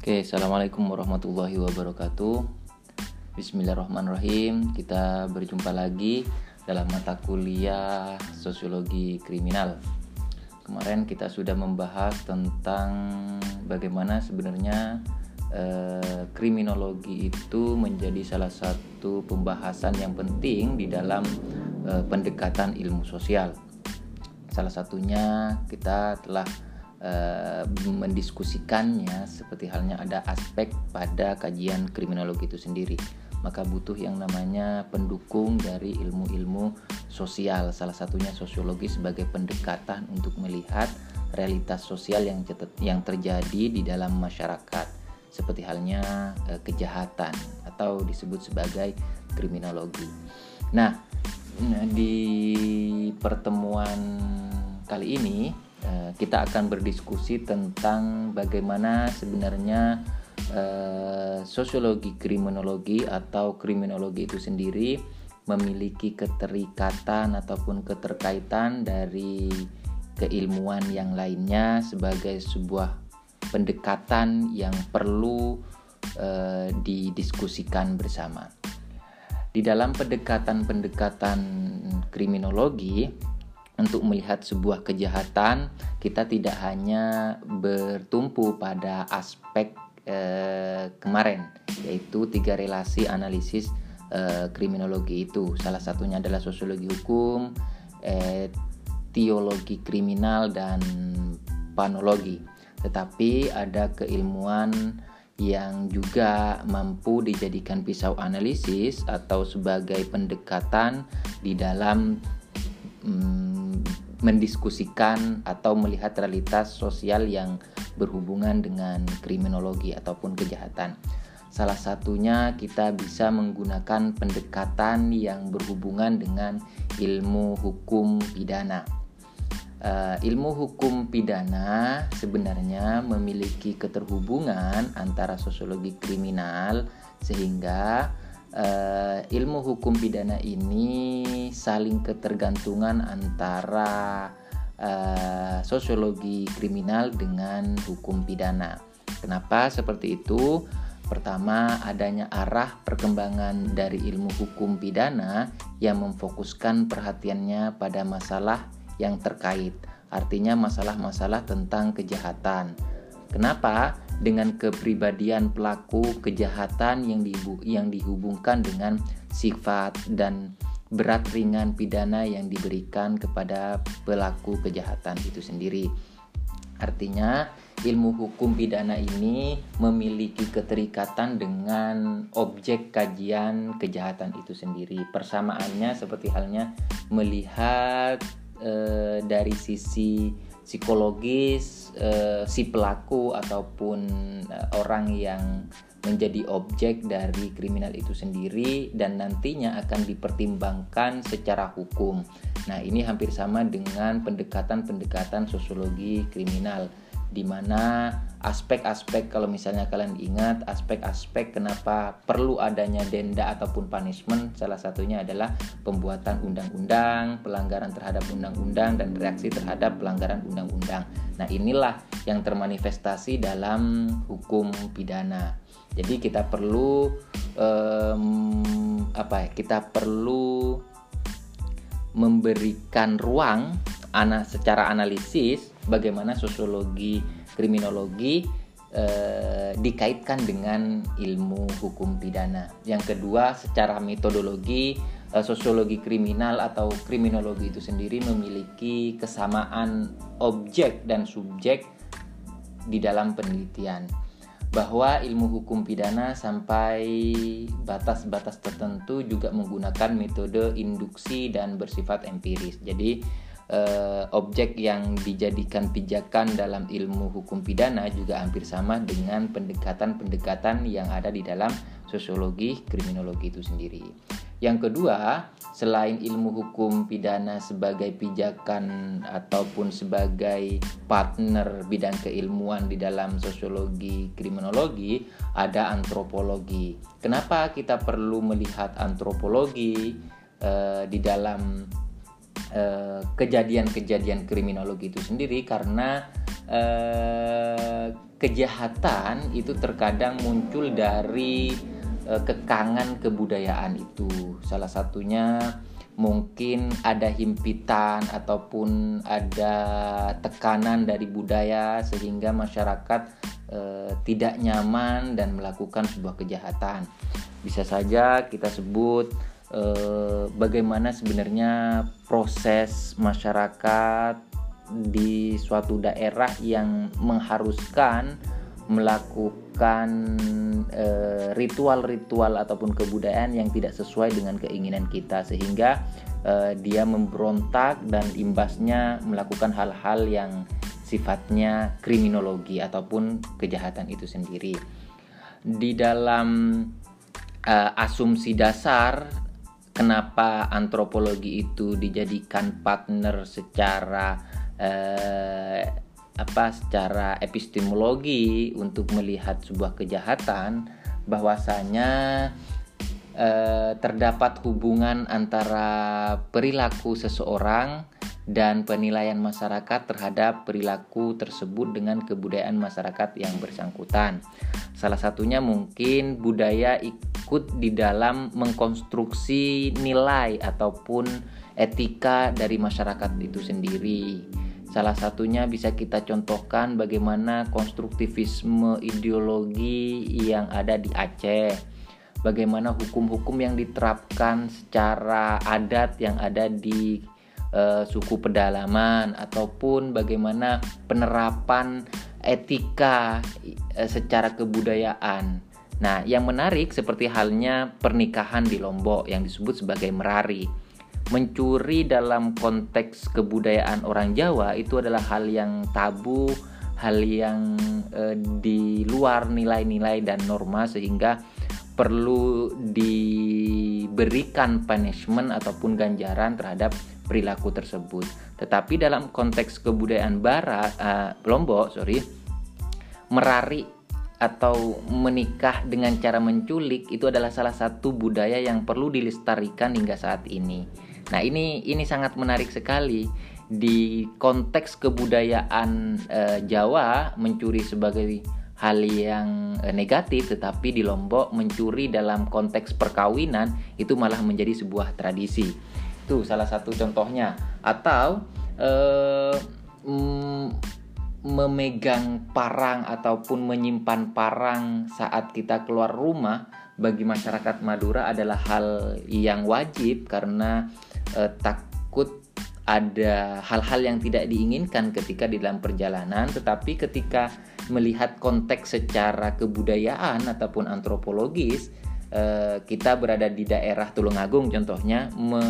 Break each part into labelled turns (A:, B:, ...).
A: Oke, assalamualaikum warahmatullahi wabarakatuh. Bismillahirrahmanirrahim. Kita berjumpa lagi dalam mata kuliah sosiologi kriminal. Kemarin kita sudah membahas tentang bagaimana sebenarnya eh, kriminologi itu menjadi salah satu pembahasan yang penting di dalam eh, pendekatan ilmu sosial. Salah satunya kita telah Eh, mendiskusikannya seperti halnya ada aspek pada kajian kriminologi itu sendiri. Maka butuh yang namanya pendukung dari ilmu-ilmu sosial. Salah satunya sosiologi sebagai pendekatan untuk melihat realitas sosial yang yang terjadi di dalam masyarakat. Seperti halnya e, kejahatan atau disebut sebagai kriminologi. Nah, di pertemuan kali ini Eh, kita akan berdiskusi tentang bagaimana sebenarnya uh, sosiologi kriminologi atau kriminologi itu sendiri memiliki keterikatan ataupun keterkaitan dari keilmuan yang lainnya sebagai sebuah pendekatan yang perlu uh, didiskusikan bersama. Di dalam pendekatan-pendekatan kriminologi, untuk melihat sebuah kejahatan kita tidak hanya bertumpu pada aspek eh, kemarin yaitu tiga relasi analisis eh, kriminologi itu. Salah satunya adalah sosiologi hukum eh, teologi kriminal dan panologi. Tetapi ada keilmuan yang juga mampu dijadikan pisau analisis atau sebagai pendekatan di dalam mm, mendiskusikan atau melihat realitas sosial yang berhubungan dengan kriminologi ataupun kejahatan. Salah satunya kita bisa menggunakan pendekatan yang berhubungan dengan ilmu hukum pidana. Uh, ilmu hukum pidana sebenarnya memiliki keterhubungan antara sosiologi kriminal sehingga uh, ilmu hukum pidana ini saling ketergantungan antara uh, sosiologi kriminal dengan hukum pidana. Kenapa seperti itu? Pertama, adanya arah perkembangan dari ilmu hukum pidana yang memfokuskan perhatiannya pada masalah yang terkait, artinya masalah-masalah tentang kejahatan. Kenapa? Dengan kepribadian pelaku kejahatan yang yang dihubungkan dengan sifat dan berat ringan pidana yang diberikan kepada pelaku kejahatan itu sendiri. Artinya, ilmu hukum pidana ini memiliki keterikatan dengan objek kajian kejahatan itu sendiri. Persamaannya seperti halnya melihat e, dari sisi psikologis uh, si pelaku ataupun uh, orang yang menjadi objek dari kriminal itu sendiri dan nantinya akan dipertimbangkan secara hukum. Nah, ini hampir sama dengan pendekatan-pendekatan sosiologi kriminal di mana aspek-aspek kalau misalnya kalian ingat aspek-aspek kenapa perlu adanya denda ataupun punishment salah satunya adalah pembuatan undang-undang, pelanggaran terhadap undang-undang dan reaksi terhadap pelanggaran undang-undang. Nah, inilah yang termanifestasi dalam hukum pidana. Jadi kita perlu um, apa ya? Kita perlu memberikan ruang ana secara analisis bagaimana sosiologi kriminologi eh, dikaitkan dengan ilmu hukum pidana. Yang kedua, secara metodologi eh, sosiologi kriminal atau kriminologi itu sendiri memiliki kesamaan objek dan subjek di dalam penelitian bahwa ilmu hukum pidana sampai batas-batas tertentu juga menggunakan metode induksi dan bersifat empiris. Jadi eh, objek yang dijadikan pijakan dalam ilmu hukum pidana juga hampir sama dengan pendekatan-pendekatan yang ada di dalam sosiologi kriminologi itu sendiri. Yang kedua, selain ilmu hukum pidana sebagai pijakan ataupun sebagai partner bidang keilmuan di dalam sosiologi kriminologi, ada antropologi. Kenapa kita perlu melihat antropologi uh, di dalam kejadian-kejadian uh, kriminologi itu sendiri? Karena eh, kejahatan itu terkadang muncul dari eh, kekangan kebudayaan itu. Salah satunya mungkin ada himpitan ataupun ada tekanan dari budaya sehingga masyarakat eh, tidak nyaman dan melakukan sebuah kejahatan. Bisa saja kita sebut eh, bagaimana sebenarnya proses masyarakat di suatu daerah yang mengharuskan melakukan eh, ritual-ritual ataupun kebudayaan yang tidak sesuai dengan keinginan kita sehingga uh, dia memberontak dan imbasnya melakukan hal-hal yang sifatnya kriminologi ataupun kejahatan itu sendiri. Di dalam uh, asumsi dasar kenapa antropologi itu dijadikan partner secara eh, apa secara epistemologi untuk melihat sebuah kejahatan bahwasanya eh, terdapat hubungan antara perilaku seseorang dan penilaian masyarakat terhadap perilaku tersebut dengan kebudayaan masyarakat yang bersangkutan. Salah satunya mungkin budaya ikut di dalam mengkonstruksi nilai ataupun etika dari masyarakat itu sendiri. Salah satunya bisa kita contohkan bagaimana konstruktivisme ideologi yang ada di Aceh. Bagaimana hukum-hukum yang diterapkan secara adat yang ada di e, suku pedalaman ataupun bagaimana penerapan etika e, secara kebudayaan. Nah, yang menarik seperti halnya pernikahan di Lombok yang disebut sebagai merari mencuri dalam konteks kebudayaan orang Jawa itu adalah hal yang tabu, hal yang e, di luar nilai-nilai dan norma sehingga perlu diberikan punishment ataupun ganjaran terhadap perilaku tersebut. Tetapi dalam konteks kebudayaan barat e, Lombok, sorry, merari atau menikah dengan cara menculik itu adalah salah satu budaya yang perlu dilestarikan hingga saat ini. Nah, ini ini sangat menarik sekali di konteks kebudayaan e, Jawa mencuri sebagai hal yang e, negatif tetapi di Lombok mencuri dalam konteks perkawinan itu malah menjadi sebuah tradisi. Itu salah satu contohnya. Atau e, mm, memegang parang ataupun menyimpan parang saat kita keluar rumah bagi masyarakat Madura adalah hal yang wajib karena eh, takut ada hal-hal yang tidak diinginkan ketika di dalam perjalanan, tetapi ketika melihat konteks secara kebudayaan ataupun antropologis, eh, kita berada di daerah Tulungagung contohnya me,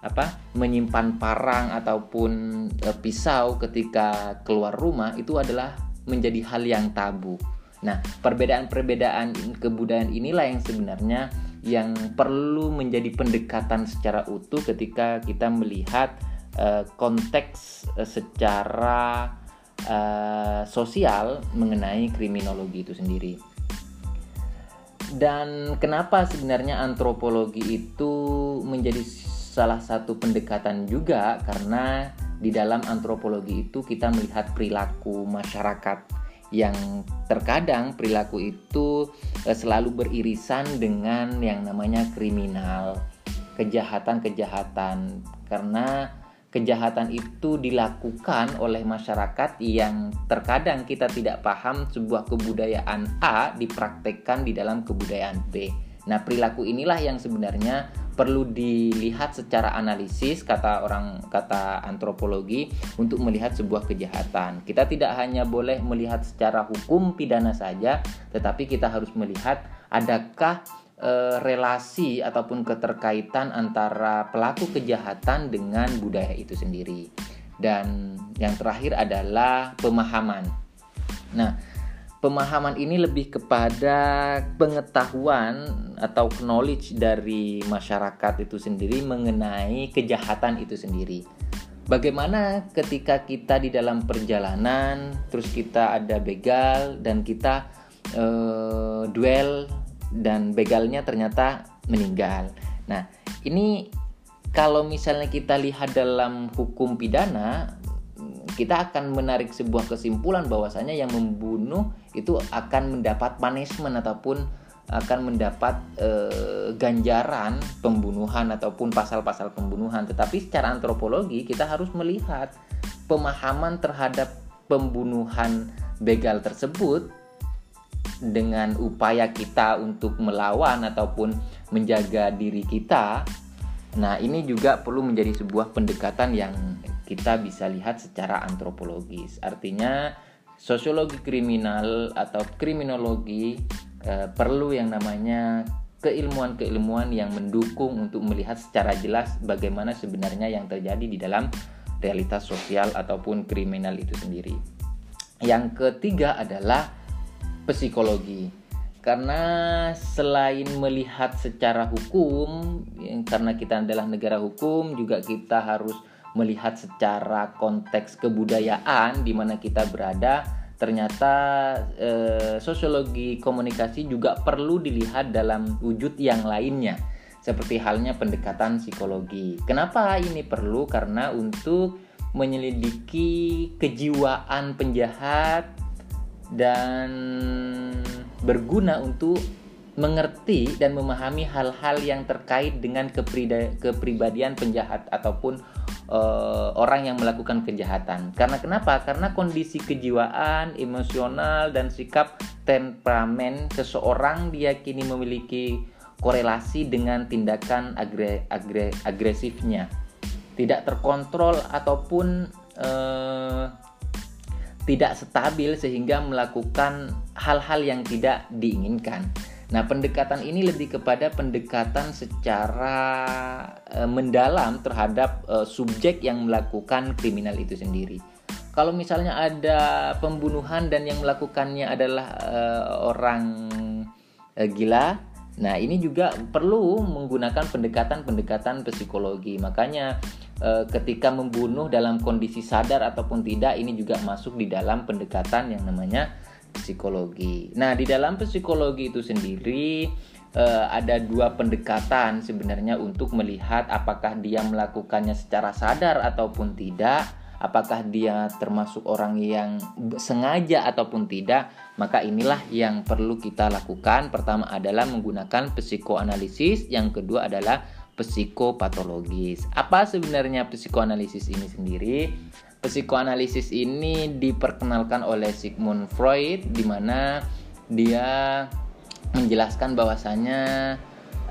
A: apa menyimpan parang ataupun eh, pisau ketika keluar rumah itu adalah menjadi hal yang tabu. Nah, perbedaan-perbedaan kebudayaan inilah yang sebenarnya yang perlu menjadi pendekatan secara utuh ketika kita melihat uh, konteks uh, secara uh, sosial mengenai kriminologi itu sendiri. Dan kenapa sebenarnya antropologi itu menjadi salah satu pendekatan juga? Karena di dalam antropologi itu kita melihat perilaku masyarakat yang terkadang perilaku itu eh, selalu beririsan dengan yang namanya kriminal, kejahatan-kejahatan. Karena kejahatan itu dilakukan oleh masyarakat yang terkadang kita tidak paham sebuah kebudayaan A dipraktekkan di dalam kebudayaan B. Nah, perilaku inilah yang sebenarnya perlu dilihat secara analisis kata orang kata antropologi untuk melihat sebuah kejahatan. Kita tidak hanya boleh melihat secara hukum pidana saja, tetapi kita harus melihat adakah e, relasi ataupun keterkaitan antara pelaku kejahatan dengan budaya itu sendiri. Dan yang terakhir adalah pemahaman. Nah, pemahaman ini lebih kepada pengetahuan atau knowledge dari masyarakat itu sendiri mengenai kejahatan itu sendiri. Bagaimana ketika kita di dalam perjalanan, terus kita ada begal dan kita uh, duel dan begalnya ternyata meninggal. Nah, ini kalau misalnya kita lihat dalam hukum pidana, kita akan menarik sebuah kesimpulan bahwasanya yang membunuh itu akan mendapat punishment ataupun akan mendapat eh, ganjaran pembunuhan ataupun pasal-pasal pembunuhan. Tetapi secara antropologi kita harus melihat pemahaman terhadap pembunuhan begal tersebut dengan upaya kita untuk melawan ataupun menjaga diri kita. Nah, ini juga perlu menjadi sebuah pendekatan yang kita bisa lihat secara antropologis. Artinya, sosiologi kriminal atau kriminologi eh, perlu yang namanya keilmuan-keilmuan yang mendukung untuk melihat secara jelas bagaimana sebenarnya yang terjadi di dalam realitas sosial ataupun kriminal itu sendiri. Yang ketiga adalah psikologi. Karena selain melihat secara hukum, karena kita adalah negara hukum, juga kita harus melihat secara konteks kebudayaan di mana kita berada ternyata eh, sosiologi komunikasi juga perlu dilihat dalam wujud yang lainnya seperti halnya pendekatan psikologi. Kenapa ini perlu? Karena untuk menyelidiki kejiwaan penjahat dan berguna untuk mengerti dan memahami hal-hal yang terkait dengan kepribadian penjahat ataupun uh, orang yang melakukan kejahatan. Karena kenapa? Karena kondisi kejiwaan, emosional dan sikap temperamen seseorang diyakini memiliki korelasi dengan tindakan agre, agre, agresifnya. Tidak terkontrol ataupun uh, tidak stabil sehingga melakukan hal-hal yang tidak diinginkan. Nah, pendekatan ini lebih kepada pendekatan secara e, mendalam terhadap e, subjek yang melakukan kriminal itu sendiri. Kalau misalnya ada pembunuhan dan yang melakukannya adalah e, orang e, gila, nah ini juga perlu menggunakan pendekatan-pendekatan psikologi. Makanya e, ketika membunuh dalam kondisi sadar ataupun tidak, ini juga masuk di dalam pendekatan yang namanya psikologi. Nah, di dalam psikologi itu sendiri uh, ada dua pendekatan sebenarnya untuk melihat apakah dia melakukannya secara sadar ataupun tidak, apakah dia termasuk orang yang sengaja ataupun tidak. Maka inilah yang perlu kita lakukan. Pertama adalah menggunakan psikoanalisis, yang kedua adalah psikopatologis. Apa sebenarnya psikoanalisis ini sendiri? psikoanalisis ini diperkenalkan oleh Sigmund Freud di mana dia menjelaskan bahwasanya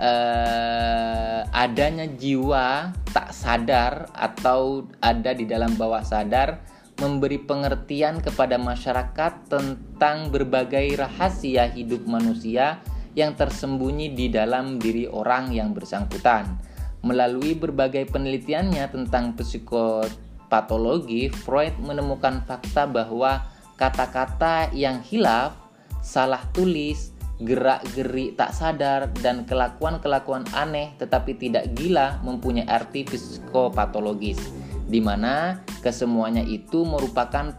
A: eh, adanya jiwa tak sadar atau ada di dalam bawah sadar memberi pengertian kepada masyarakat tentang berbagai rahasia hidup manusia yang tersembunyi di dalam diri orang yang bersangkutan. Melalui berbagai penelitiannya tentang psikot patologi, Freud menemukan fakta bahwa kata-kata yang hilaf, salah tulis, gerak-gerik tak sadar, dan kelakuan-kelakuan aneh tetapi tidak gila mempunyai arti psikopatologis, di mana kesemuanya itu merupakan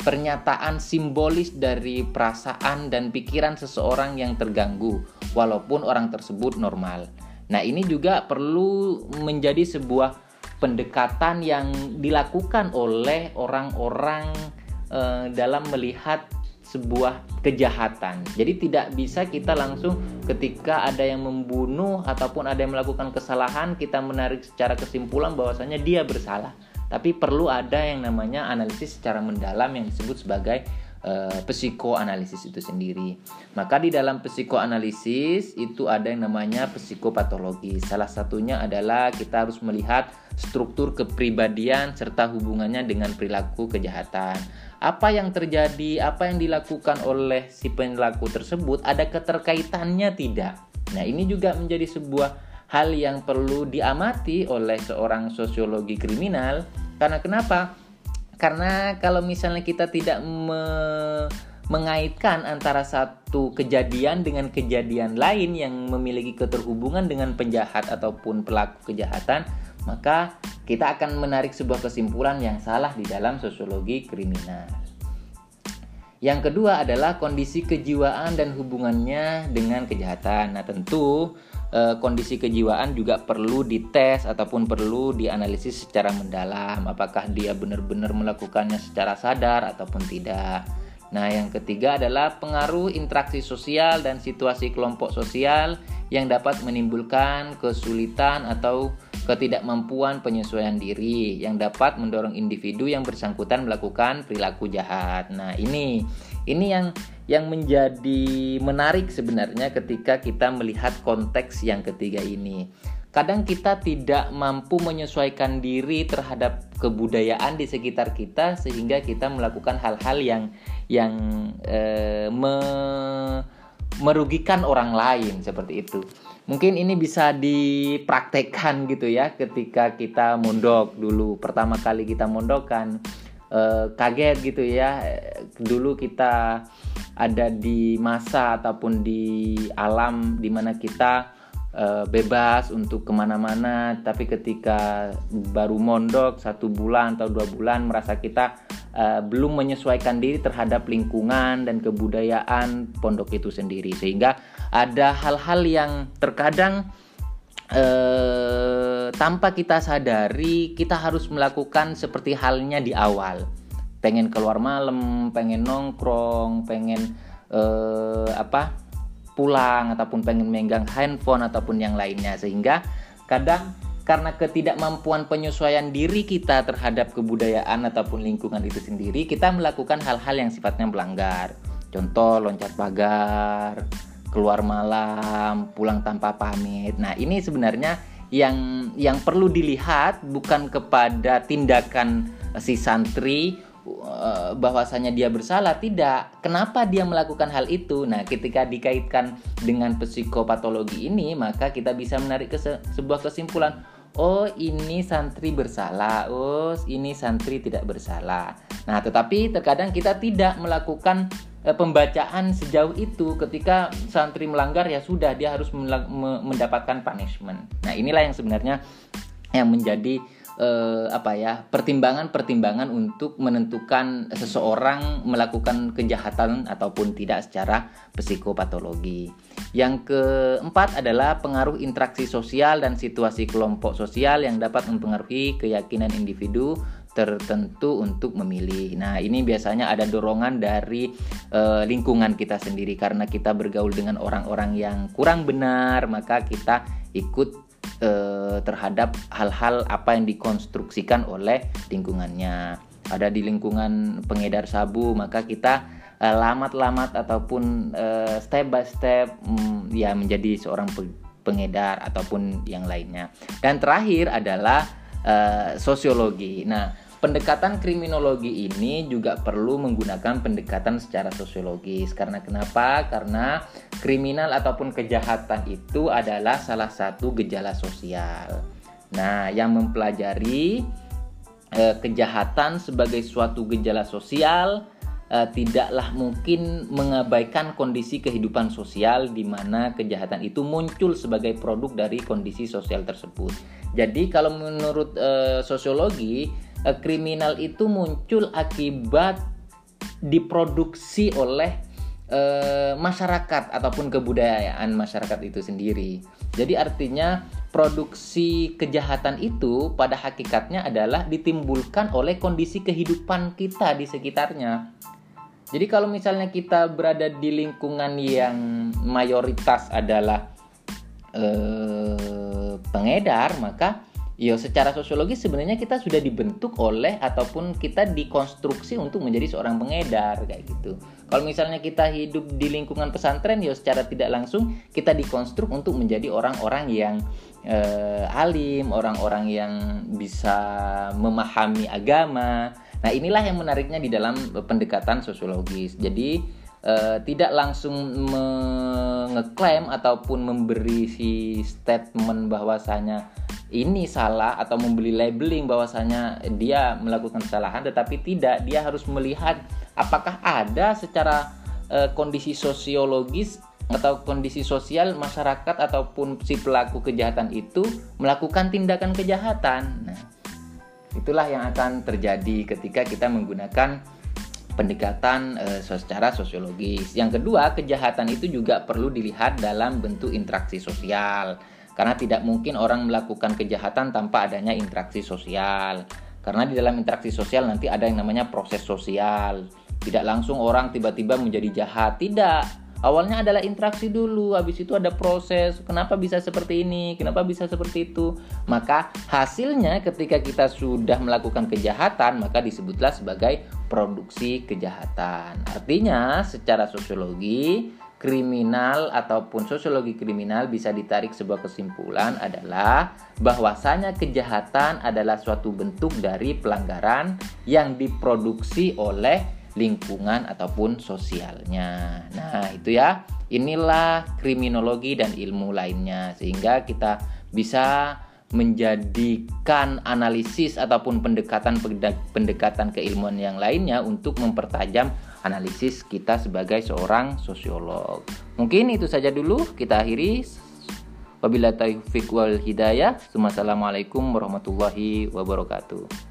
A: pernyataan simbolis dari perasaan dan pikiran seseorang yang terganggu, walaupun orang tersebut normal. Nah, ini juga perlu menjadi sebuah pendekatan yang dilakukan oleh orang-orang uh, dalam melihat sebuah kejahatan. Jadi tidak bisa kita langsung ketika ada yang membunuh ataupun ada yang melakukan kesalahan kita menarik secara kesimpulan bahwasanya dia bersalah. Tapi perlu ada yang namanya analisis secara mendalam yang disebut sebagai uh, psikoanalisis itu sendiri. Maka di dalam psikoanalisis itu ada yang namanya psikopatologi. Salah satunya adalah kita harus melihat struktur kepribadian serta hubungannya dengan perilaku kejahatan. Apa yang terjadi, apa yang dilakukan oleh si pelaku tersebut ada keterkaitannya tidak? Nah, ini juga menjadi sebuah hal yang perlu diamati oleh seorang sosiologi kriminal karena kenapa? Karena kalau misalnya kita tidak me mengaitkan antara satu kejadian dengan kejadian lain yang memiliki keterhubungan dengan penjahat ataupun pelaku kejahatan, maka kita akan menarik sebuah kesimpulan yang salah di dalam sosiologi kriminal. Yang kedua adalah kondisi kejiwaan dan hubungannya dengan kejahatan. Nah, tentu eh, kondisi kejiwaan juga perlu dites ataupun perlu dianalisis secara mendalam apakah dia benar-benar melakukannya secara sadar ataupun tidak. Nah, yang ketiga adalah pengaruh interaksi sosial dan situasi kelompok sosial yang dapat menimbulkan kesulitan atau ketidakmampuan penyesuaian diri yang dapat mendorong individu yang bersangkutan melakukan perilaku jahat. Nah, ini ini yang yang menjadi menarik sebenarnya ketika kita melihat konteks yang ketiga ini. Kadang kita tidak mampu menyesuaikan diri terhadap kebudayaan di sekitar kita sehingga kita melakukan hal-hal yang yang eh, me, merugikan orang lain seperti itu. Mungkin ini bisa dipraktekkan gitu ya ketika kita mondok dulu pertama kali kita mondok eh, kaget gitu ya. Dulu kita ada di masa ataupun di alam di mana kita uh, bebas untuk ke mana-mana. Tapi ketika baru mondok satu bulan atau dua bulan merasa kita uh, belum menyesuaikan diri terhadap lingkungan dan kebudayaan pondok itu sendiri. Sehingga ada hal-hal yang terkadang uh, tanpa kita sadari kita harus melakukan seperti halnya di awal. Pengen keluar malam, pengen nongkrong, pengen uh, apa pulang ataupun pengen megang handphone ataupun yang lainnya. Sehingga kadang karena ketidakmampuan penyesuaian diri kita terhadap kebudayaan ataupun lingkungan itu sendiri kita melakukan hal-hal yang sifatnya melanggar. Contoh loncat pagar keluar malam pulang tanpa pamit. Nah ini sebenarnya yang yang perlu dilihat bukan kepada tindakan si santri Eh, bahwasanya dia bersalah. Tidak. Kenapa dia melakukan hal itu? Nah ketika dikaitkan dengan psikopatologi ini maka kita bisa menarik ke se sebuah kesimpulan. Oh ini santri bersalah. Oh ini santri tidak bersalah. Nah tetapi terkadang kita tidak melakukan pembacaan sejauh itu ketika santri melanggar ya sudah dia harus mendapatkan punishment nah inilah yang sebenarnya yang menjadi eh, apa ya pertimbangan-pertimbangan untuk menentukan seseorang melakukan kejahatan ataupun tidak secara psikopatologi. Yang keempat adalah pengaruh interaksi sosial dan situasi kelompok sosial yang dapat mempengaruhi keyakinan individu tertentu untuk memilih. Nah, ini biasanya ada dorongan dari e, lingkungan kita sendiri karena kita bergaul dengan orang-orang yang kurang benar, maka kita ikut eh, terhadap hal-hal apa yang dikonstruksikan oleh lingkungannya. Ada di lingkungan pengedar sabu, maka kita eh, lamat-lamat ataupun step by step mm, ya menjadi seorang pengedar ataupun yang lainnya. Dan terakhir adalah eh, sosiologi. Nah, pendekatan kriminologi ini juga perlu menggunakan pendekatan secara sosiologis. Karena kenapa? Karena kriminal ataupun kejahatan itu adalah salah satu gejala sosial. Nah, yang mempelajari eh, kejahatan sebagai suatu gejala sosial eh, tidaklah mungkin mengabaikan kondisi kehidupan sosial di mana kejahatan itu muncul sebagai produk dari kondisi sosial tersebut. Jadi kalau menurut eh, sosiologi uh, kriminal itu muncul akibat diproduksi oleh uh, masyarakat ataupun kebudayaan masyarakat itu sendiri. Jadi artinya produksi kejahatan itu pada hakikatnya adalah ditimbulkan oleh kondisi kehidupan kita di sekitarnya. Jadi kalau misalnya kita berada di lingkungan yang mayoritas adalah eh, pengedar, maka Yo, secara sosiologis sebenarnya kita sudah dibentuk oleh ataupun kita dikonstruksi untuk menjadi seorang pengedar kayak gitu. Kalau misalnya kita hidup di lingkungan pesantren, yo secara tidak langsung kita dikonstruk untuk menjadi orang-orang yang eh, alim, orang-orang yang bisa memahami agama. Nah, inilah yang menariknya di dalam pendekatan sosiologis. Jadi eh, tidak langsung mengeklaim ataupun memberi si statement bahwasanya ini salah atau membeli labeling bahwasanya dia melakukan kesalahan tetapi tidak dia harus melihat apakah ada secara e, kondisi sosiologis atau kondisi sosial masyarakat ataupun si pelaku kejahatan itu melakukan tindakan kejahatan. Nah, itulah yang akan terjadi ketika kita menggunakan pendekatan e, secara sosiologis. Yang kedua, kejahatan itu juga perlu dilihat dalam bentuk interaksi sosial. Karena tidak mungkin orang melakukan kejahatan tanpa adanya interaksi sosial. Karena di dalam interaksi sosial nanti ada yang namanya proses sosial. Tidak langsung orang tiba-tiba menjadi jahat, tidak Awalnya adalah interaksi dulu, habis itu ada proses. Kenapa bisa seperti ini? Kenapa bisa seperti itu? Maka hasilnya ketika kita sudah melakukan kejahatan, maka disebutlah sebagai produksi kejahatan. Artinya, secara sosiologi, kriminal ataupun sosiologi kriminal bisa ditarik sebuah kesimpulan adalah bahwasanya kejahatan adalah suatu bentuk dari pelanggaran yang diproduksi oleh lingkungan ataupun sosialnya. Nah, itu ya. Inilah kriminologi dan ilmu lainnya sehingga kita bisa menjadikan analisis ataupun pendekatan pendekatan keilmuan yang lainnya untuk mempertajam analisis kita sebagai seorang sosiolog. Mungkin itu saja dulu kita akhiri. Wabillahi taufiq wal hidayah. Wassalamualaikum warahmatullahi wabarakatuh.